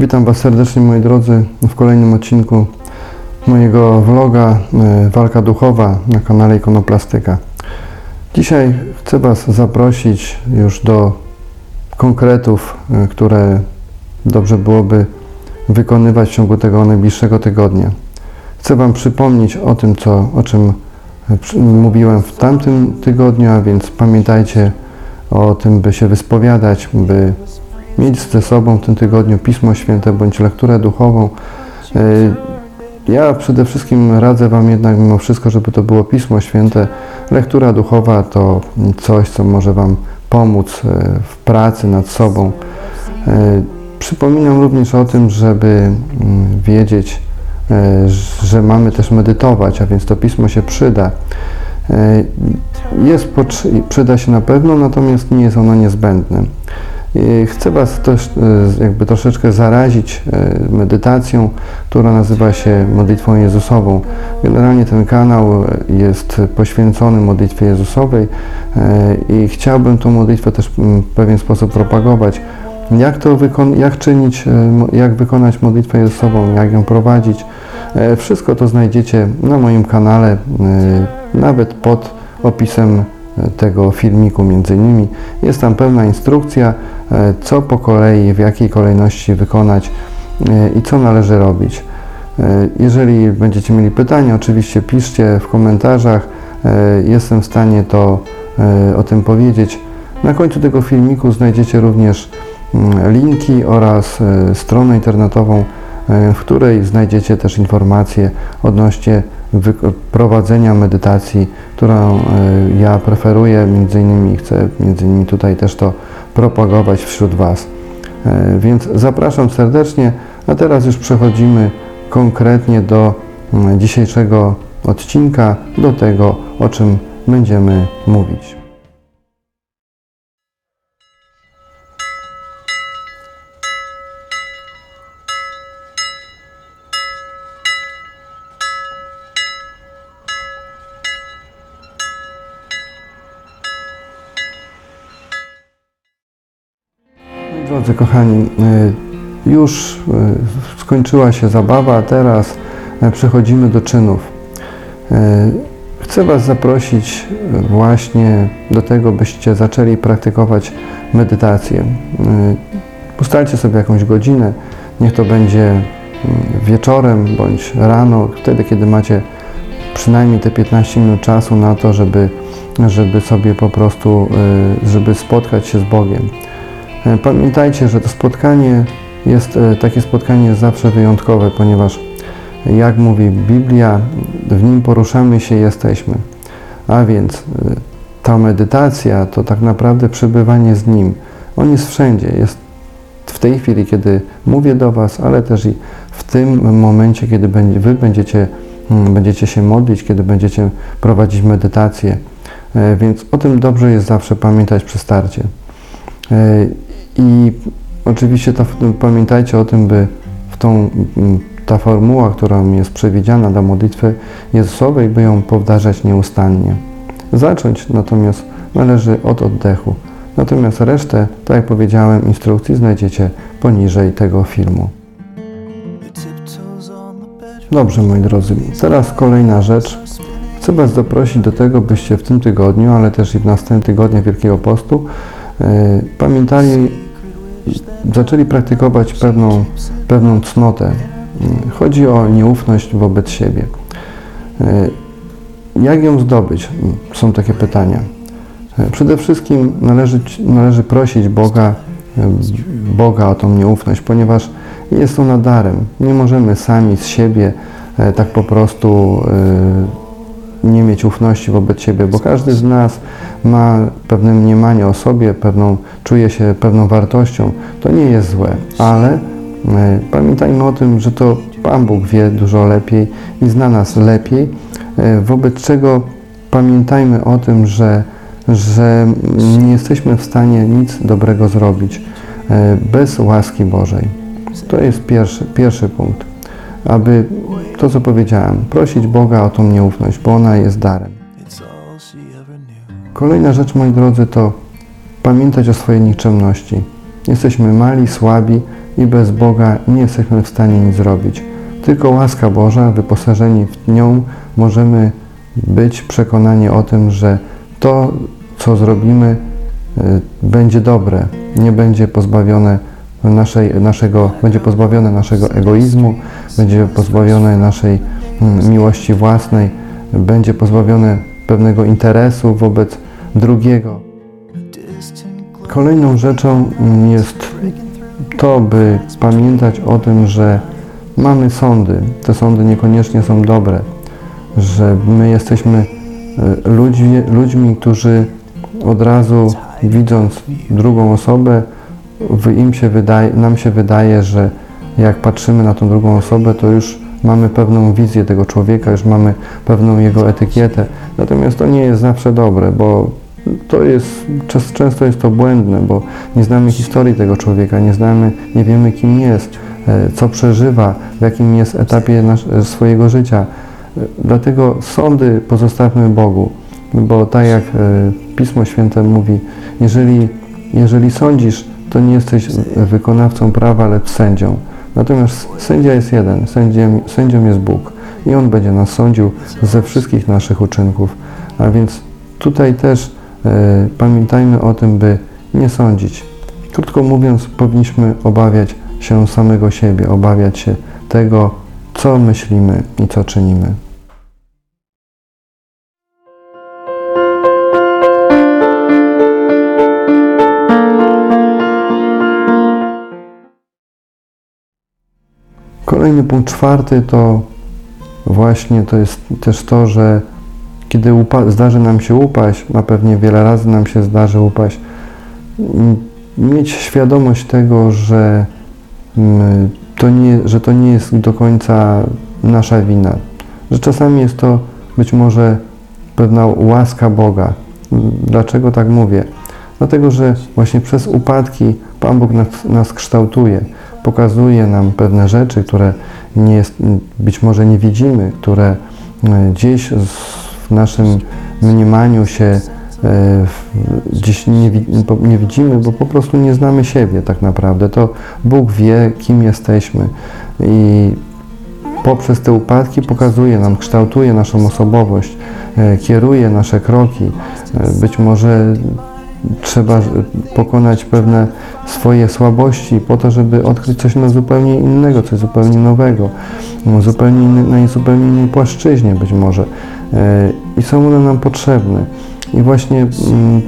Witam Was serdecznie moi drodzy w kolejnym odcinku mojego vloga e, Walka Duchowa na kanale Ikonoplastyka. Dzisiaj chcę Was zaprosić już do konkretów, e, które dobrze byłoby wykonywać w ciągu tego najbliższego tygodnia. Chcę Wam przypomnieć o tym, co, o czym e, mówiłem w tamtym tygodniu, a więc pamiętajcie o tym, by się wyspowiadać, by mieć ze sobą w tym tygodniu Pismo Święte bądź lekturę duchową. Y, Ja przede wszystkim radzę Wam jednak mimo wszystko, żeby to było Pismo Święte. Lektura duchowa to coś, co może Wam pomóc y, w pracy nad sobą. Y, Przypominam również o tym, żeby mm, wiedzieć, że mamy też medytować, a więc to Pismo się przyda. Jest, przyda się na pewno, natomiast nie jest ono niezbędne. Chcę Was też e, jakby troszeczkę zarazić e, medytacją, która nazywa się modlitwą Jezusową. Generalnie ten kanał e, jest poświęcony modlitwie Jezusowej i chciałbym tą modlitwę też mm, w pewien sposób propagować. Jak to jak czynić, jak wykonać modlitwę Jezusową, jak ją prowadzić. Wszystko to znajdziecie na moim kanale, nawet pod opisem tego filmiku między innymi. Jest tam pełna instrukcja, co po kolei, w jakiej kolejności wykonać e, i co należy robić. E, Jeżeli będziecie mieli pytania, oczywiście piszcie w komentarzach. E, Jestem w stanie to e, o tym powiedzieć. Na końcu tego filmiku znajdziecie również mm, linki oraz e, stronę internetową, e, w której znajdziecie też informacje odnośnie prowadzenia medytacji, którą e, ja preferuję, między innymi chcę między innymi tutaj też to propagować wśród Was. E, Więc zapraszam serdecznie, a teraz już przechodzimy konkretnie do mm, dzisiejszego odcinka, do tego, o czym będziemy mówić. Drodzy kochani, y, już y, skończyła się zabawa, teraz y, przechodzimy do czynów. Chcę Was zaprosić właśnie do tego, byście zaczęli praktykować medytację. Ustalcie sobie jakąś godzinę, niech to będzie mm, wieczorem bądź rano, wtedy kiedy macie przynajmniej te 15 minut czasu na to, żeby, żeby sobie po prostu, żeby spotkać się z Bogiem. E, Pamiętajcie, że to spotkanie jest, e, takie spotkanie zawsze wyjątkowe, ponieważ jak mówi Biblia, w nim poruszamy się jesteśmy. A więc e, ta medytacja to tak naprawdę przebywanie z Nim. On jest wszędzie. Jest w tej chwili, kiedy mówię do Was, ale też i w tym momencie, kiedy Wy będziecie, mm, będziecie się modlić, kiedy będziecie prowadzić medytację. E, Więc o tym dobrze jest zawsze pamiętać przy starcie. I oczywiście ta, pamiętajcie o tym, by w tą, m, ta formuła, która jest przewidziana dla modlitwy Jezusowej, by ją powtarzać nieustannie. Zacząć natomiast należy od oddechu. Natomiast resztę, tak jak powiedziałem, instrukcji znajdziecie poniżej tego filmu. Dobrze, moi drodzy, teraz kolejna rzecz. Chcę Was zaprosić do tego, byście w tym tygodniu, ale też i w następnym tygodniu Wielkiego Postu pamiętali, zaczęli praktykować pewną, pewną cnotę. Mm, Chodzi o nieufność wobec siebie. E, Jak ją zdobyć? Są takie pytania. E, Przede wszystkim należy, należy prosić Boga, e, Boga o tą nieufność, ponieważ jest ona darem. Nie możemy sami z siebie e, tak po prostu e, nie mieć ufności wobec siebie, bo każdy z nas ma pewne mniemanie o sobie, pewną, czuje się pewną wartością. To nie jest złe, ale e, pamiętajmy o tym, że to Pan Bóg wie dużo lepiej i zna nas lepiej, e, wobec czego pamiętajmy o tym, że, że nie jesteśmy w stanie nic dobrego zrobić e, bez łaski Bożej. To jest pierwszy, pierwszy punkt. Aby to, co powiedziałem, prosić Boga o tą nieufność, bo ona jest darem. Kolejna rzecz, moi drodzy, to pamiętać o swojej nikczemności. Jesteśmy mali, słabi i bez Boga nie jesteśmy w stanie nic zrobić. Tylko łaska Boża, wyposażeni w nią, możemy być przekonani o tym, że to, co zrobimy, y, będzie dobre, nie będzie pozbawione naszej, naszego, będzie pozbawione naszego egoizmu, będzie pozbawione naszej mm, miłości własnej, będzie pozbawione pewnego interesu wobec drugiego. Kolejną rzeczą mm, jest to, by pamiętać o tym, że mamy sądy. Te sądy niekoniecznie są dobre, że my jesteśmy e, ludźmi, ludźmi którzy od razu widząc drugą osobę, im się wydaje, nam się wydaje, że jak patrzymy na tą drugą osobę, to już mamy pewną wizję tego człowieka, już mamy pewną jego etykietę. Natomiast to nie jest zawsze dobre, bo to jest, często jest to błędne, bo nie znamy historii tego człowieka, nie znamy, nie wiemy kim jest, e, co przeżywa, w jakim jest etapie e, swojego życia. E, Dlatego sądy pozostawmy Bogu, bo tak jak Pismo Święte mówi, jeżeli, jeżeli sądzisz, to nie jesteś wykonawcą prawa, lecz sędzią. Natomiast sędzia jest jeden, sędziem, sędzią jest Bóg i On będzie nas sądził ze wszystkich naszych uczynków. A więc tutaj też e, pamiętajmy o tym, by nie sądzić. Krótko mówiąc, powinniśmy obawiać się samego siebie, obawiać się tego, co myślimy i co czynimy. Kolejny punkt czwarty to właśnie to jest też to, że kiedy zdarzy nam się upaść, a pewnie wiele razy nam się zdarzy upaść, mieć świadomość tego, że, to nie, że to nie jest do końca nasza wina, że czasami jest to być może pewna łaska Boga. Dlaczego tak mówię? Dlatego, że właśnie przez upadki Pan Bóg nas, nas kształtuje, pokazuje nam pewne rzeczy, które nie jest, być może nie widzimy, które e, gdzieś w naszym mniemaniu się e, gdzieś nie, nie widzimy, bo po prostu nie znamy siebie tak naprawdę. To Bóg wie, kim jesteśmy i poprzez te upadki pokazuje nam, kształtuje naszą osobowość, e, kieruje nasze kroki. Być może trzeba pokonać pewne swoje słabości po to, żeby odkryć coś na zupełnie innego, coś zupełnie nowego, no, zupełnie inny, na zupełnie innej płaszczyźnie być może. E, I są one nam potrzebne. I właśnie mm,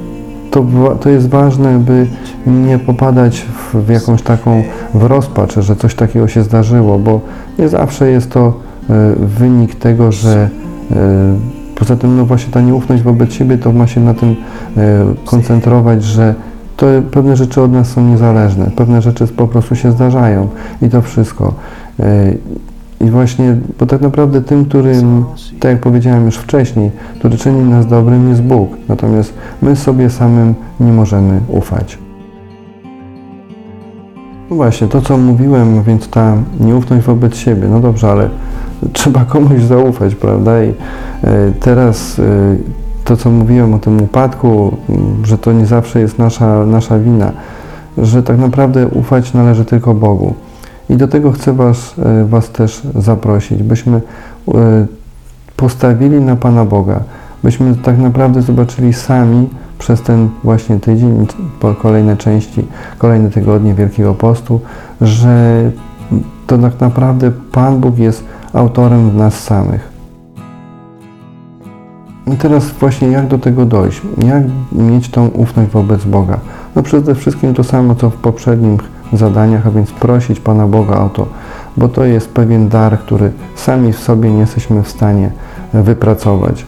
to, to jest ważne, by nie popadać w, w jakąś taką w rozpacz, że coś takiego się zdarzyło, bo nie zawsze jest to e, wynik tego, że e, poza tym no właśnie ta nieufność wobec siebie to ma się na tym e, koncentrować, że to pewne rzeczy od nas są niezależne, pewne rzeczy po prostu się zdarzają i to wszystko. E, I właśnie, bo tak naprawdę tym, którym, tak jak powiedziałem już wcześniej, który czyni nas dobrym jest Bóg, natomiast my sobie samym nie możemy ufać. No właśnie, to co mówiłem, więc ta nieufność wobec siebie, no dobrze, ale trzeba komuś zaufać, prawda? I e, teraz e, to co mówiłem o tym upadku, że to nie zawsze jest nasza, nasza wina, że tak naprawdę ufać należy tylko Bogu. I do tego chcę Was, e, was też zaprosić, byśmy postawili na Pana Boga, byśmy tak naprawdę zobaczyli sami przez ten właśnie tydzień, kolejne części, kolejne tygodnie Wielkiego Postu, że to tak naprawdę Pan Bóg jest autorem nas samych. I teraz właśnie jak do tego dojść? Jak mieć tą ufność wobec Boga? No przede wszystkim to samo, co w poprzednich zadaniach, a więc prosić Pana Boga o to, bo to jest pewien dar, który sami w sobie nie jesteśmy w stanie wypracować.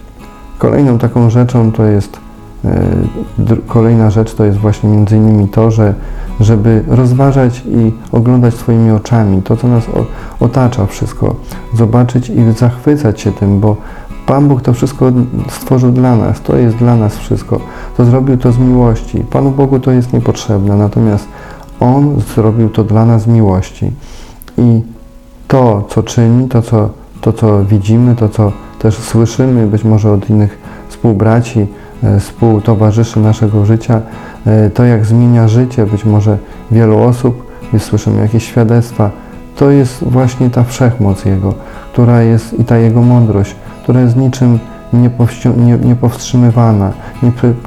Kolejną taką rzeczą to jest, e, kolejna rzecz to jest właśnie między innymi to, że żeby rozważać i oglądać swoimi oczami to, co nas otacza wszystko, zobaczyć i zachwycać się tym, bo Pan Bóg to wszystko stworzył dla nas, to jest dla nas wszystko. To zrobił to z miłości. Panu Bogu to jest niepotrzebne, natomiast On zrobił to dla nas z miłości. I to, co czyni, to co, to, co widzimy, to, co też słyszymy, być może od innych współbraci, e, współtowarzyszy naszego życia, to jak zmienia życie być może wielu osób, gdy słyszymy jakieś świadectwa, to jest właśnie ta wszechmoc Jego, która jest i ta Jego mądrość, która jest niczym niepowstrzymywana,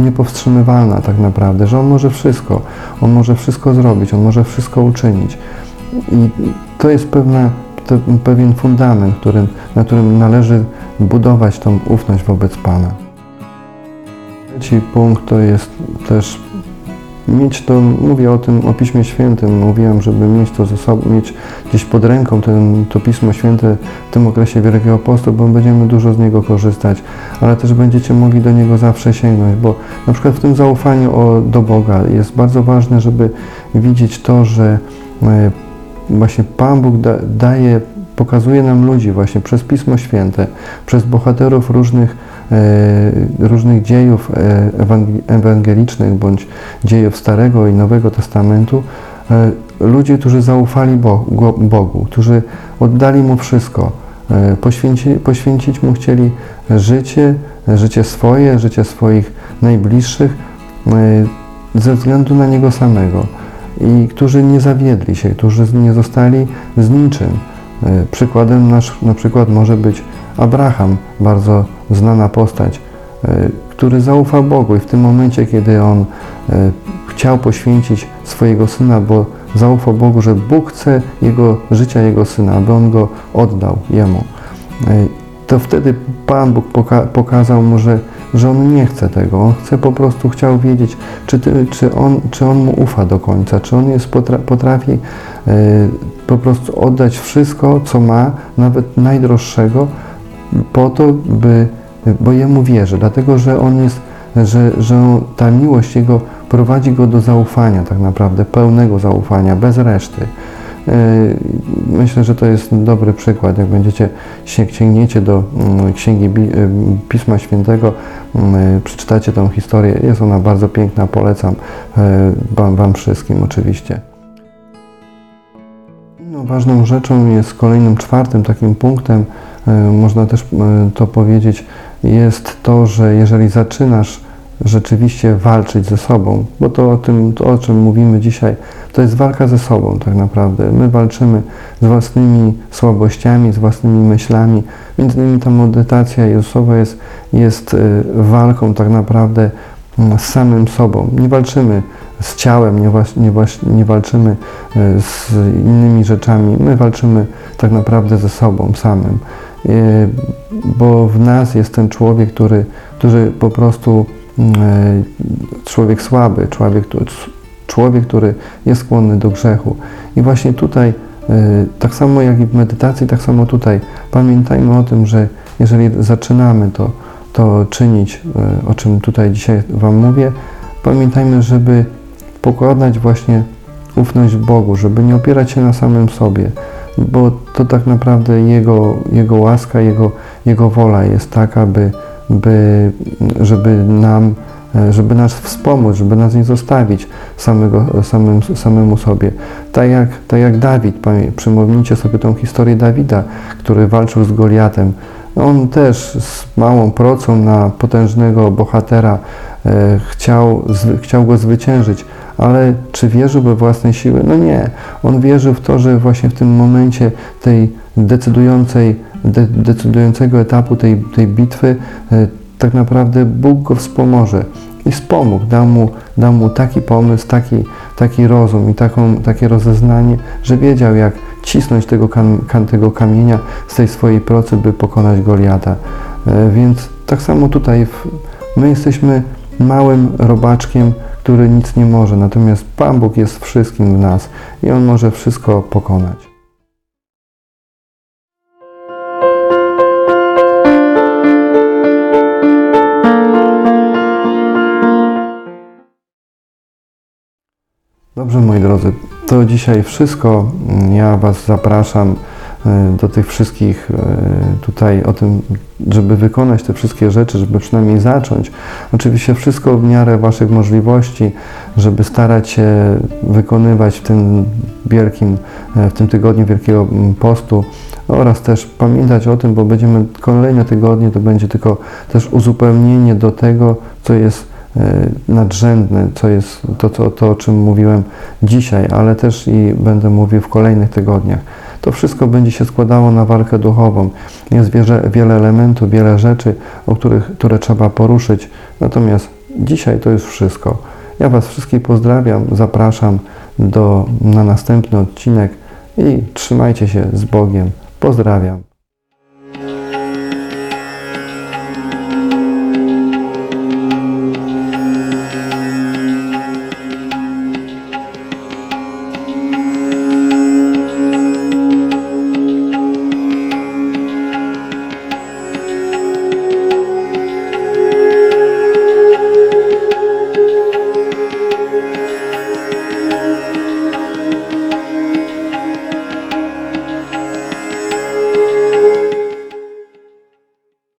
niepowstrzymywalna tak naprawdę, że On może wszystko, On może wszystko zrobić, On może wszystko uczynić. I to jest pewna, to, pewien fundament, którym, na którym należy budować tą ufność wobec Pana. Trzeci punkt to jest też mieć to, mówię o tym, o Piśmie Świętym, mówiłem, żeby mieć to ze sobą, mieć gdzieś pod ręką ten, to Pismo Święte w tym okresie Wielkiego Postu, bo będziemy dużo z niego korzystać, ale też będziecie mogli do niego zawsze sięgnąć, bo na przykład w tym zaufaniu o, do Boga jest bardzo ważne, żeby widzieć to, że e, właśnie Pan Bóg da, daje, pokazuje nam ludzi właśnie przez Pismo Święte, przez bohaterów różnych, różnych dziejów e, ewangel- ewangelicznych bądź dziejów Starego i Nowego Testamentu, e, ludzie, którzy zaufali Bogu, którzy oddali Mu wszystko, e, poświęci, poświęcić Mu chcieli życie, życie swoje, życie swoich najbliższych, e, ze względu na Niego samego i którzy nie zawiedli się, którzy nie zostali z niczym. E, Przykładem nasz, na przykład może być Abraham, bardzo znana postać, e, który zaufał Bogu i w tym momencie, kiedy on e, chciał poświęcić swojego syna, bo zaufał Bogu, że Bóg chce jego życia jego syna, aby on go oddał jemu, e, to wtedy Pan Bóg poka- pokazał mu, że, że on nie chce tego. On chce po prostu, chciał wiedzieć, czy, ty, czy, on, czy on mu ufa do końca, czy on jest potra- potrafi po prostu oddać wszystko, co ma, nawet najdroższego, po to, by, bo jemu wierzy, dlatego że on jest, że, że ta miłość jego prowadzi go do zaufania, tak naprawdę, pełnego zaufania, bez reszty. E, Myślę, że to jest dobry przykład. Jak będziecie się sięgniecie do mm, księgi y, Pisma Świętego, mm, przeczytacie tą historię. Jest ona bardzo piękna, polecam e, wam, wam wszystkim oczywiście. Inną ważną rzeczą jest kolejnym czwartym takim punktem, e, można też e, to powiedzieć, jest to, że jeżeli zaczynasz rzeczywiście walczyć ze sobą, bo to o tym, to o czym mówimy dzisiaj, to jest walka ze sobą tak naprawdę. My walczymy z własnymi słabościami, z własnymi myślami. Między innymi ta medytacja Jezusowa jest, jest e, walką tak naprawdę mm, z samym sobą. Nie walczymy z ciałem, nie, nie, nie walczymy e, z innymi rzeczami. My walczymy tak naprawdę ze sobą samym. E, Bo w nas jest ten człowiek, który, który po prostu mm, e, człowiek słaby, człowiek, człowiek, który jest skłonny do grzechu. I właśnie tutaj, e, tak samo jak i w medytacji, tak samo tutaj, pamiętajmy o tym, że jeżeli zaczynamy to, to czynić, o czym tutaj dzisiaj Wam mówię, pamiętajmy, żeby pokładać właśnie ufność Bogu, żeby nie opierać się na samym sobie, bo to tak naprawdę Jego, Jego łaska, Jego, Jego wola jest taka, by, by, żeby nam e, żeby nas wspomóc, żeby nas nie zostawić samego, samym, samemu sobie. Tak jak, tak jak Dawid, przypomnijcie sobie tą historię Dawida, który walczył z Goliatem. On też z małą procą na potężnego bohatera e, chciał, zwy, chciał go zwyciężyć, ale czy wierzył we własne siły? No nie. On wierzył w to, że właśnie w tym momencie tej decydującej, de, decydującego etapu tej, tej bitwy e, tak naprawdę Bóg go wspomoże. I wspomógł, dał mu, dał mu taki pomysł, taki, taki rozum i taką, takie rozeznanie, że wiedział, jak cisnąć tego, kam, tego kamienia z tej swojej procy, by pokonać Goliata. E, Więc tak samo tutaj w, my jesteśmy małym robaczkiem, który nic nie może, natomiast Pan Bóg jest wszystkim w nas i On może wszystko pokonać. Dobrze, moi drodzy, to dzisiaj wszystko. Ja Was zapraszam do tych wszystkich e, tutaj o tym, żeby wykonać te wszystkie rzeczy, żeby przynajmniej zacząć. Oczywiście wszystko w miarę Waszych możliwości, żeby starać się wykonywać w tym wielkim, e, w tym tygodniu Wielkiego Postu oraz też pamiętać o tym, bo będziemy kolejne tygodnie, to będzie tylko też uzupełnienie do tego, co jest e, nadrzędne, co jest to, to, to, o czym mówiłem dzisiaj, ale też i będę mówił w kolejnych tygodniach. To wszystko będzie się składało na walkę duchową. Jest wiele, elementów, wiele rzeczy, o których, które trzeba poruszyć. Natomiast dzisiaj to już wszystko. Ja Was wszystkich pozdrawiam, zapraszam do, na następny odcinek i trzymajcie się z Bogiem. Pozdrawiam.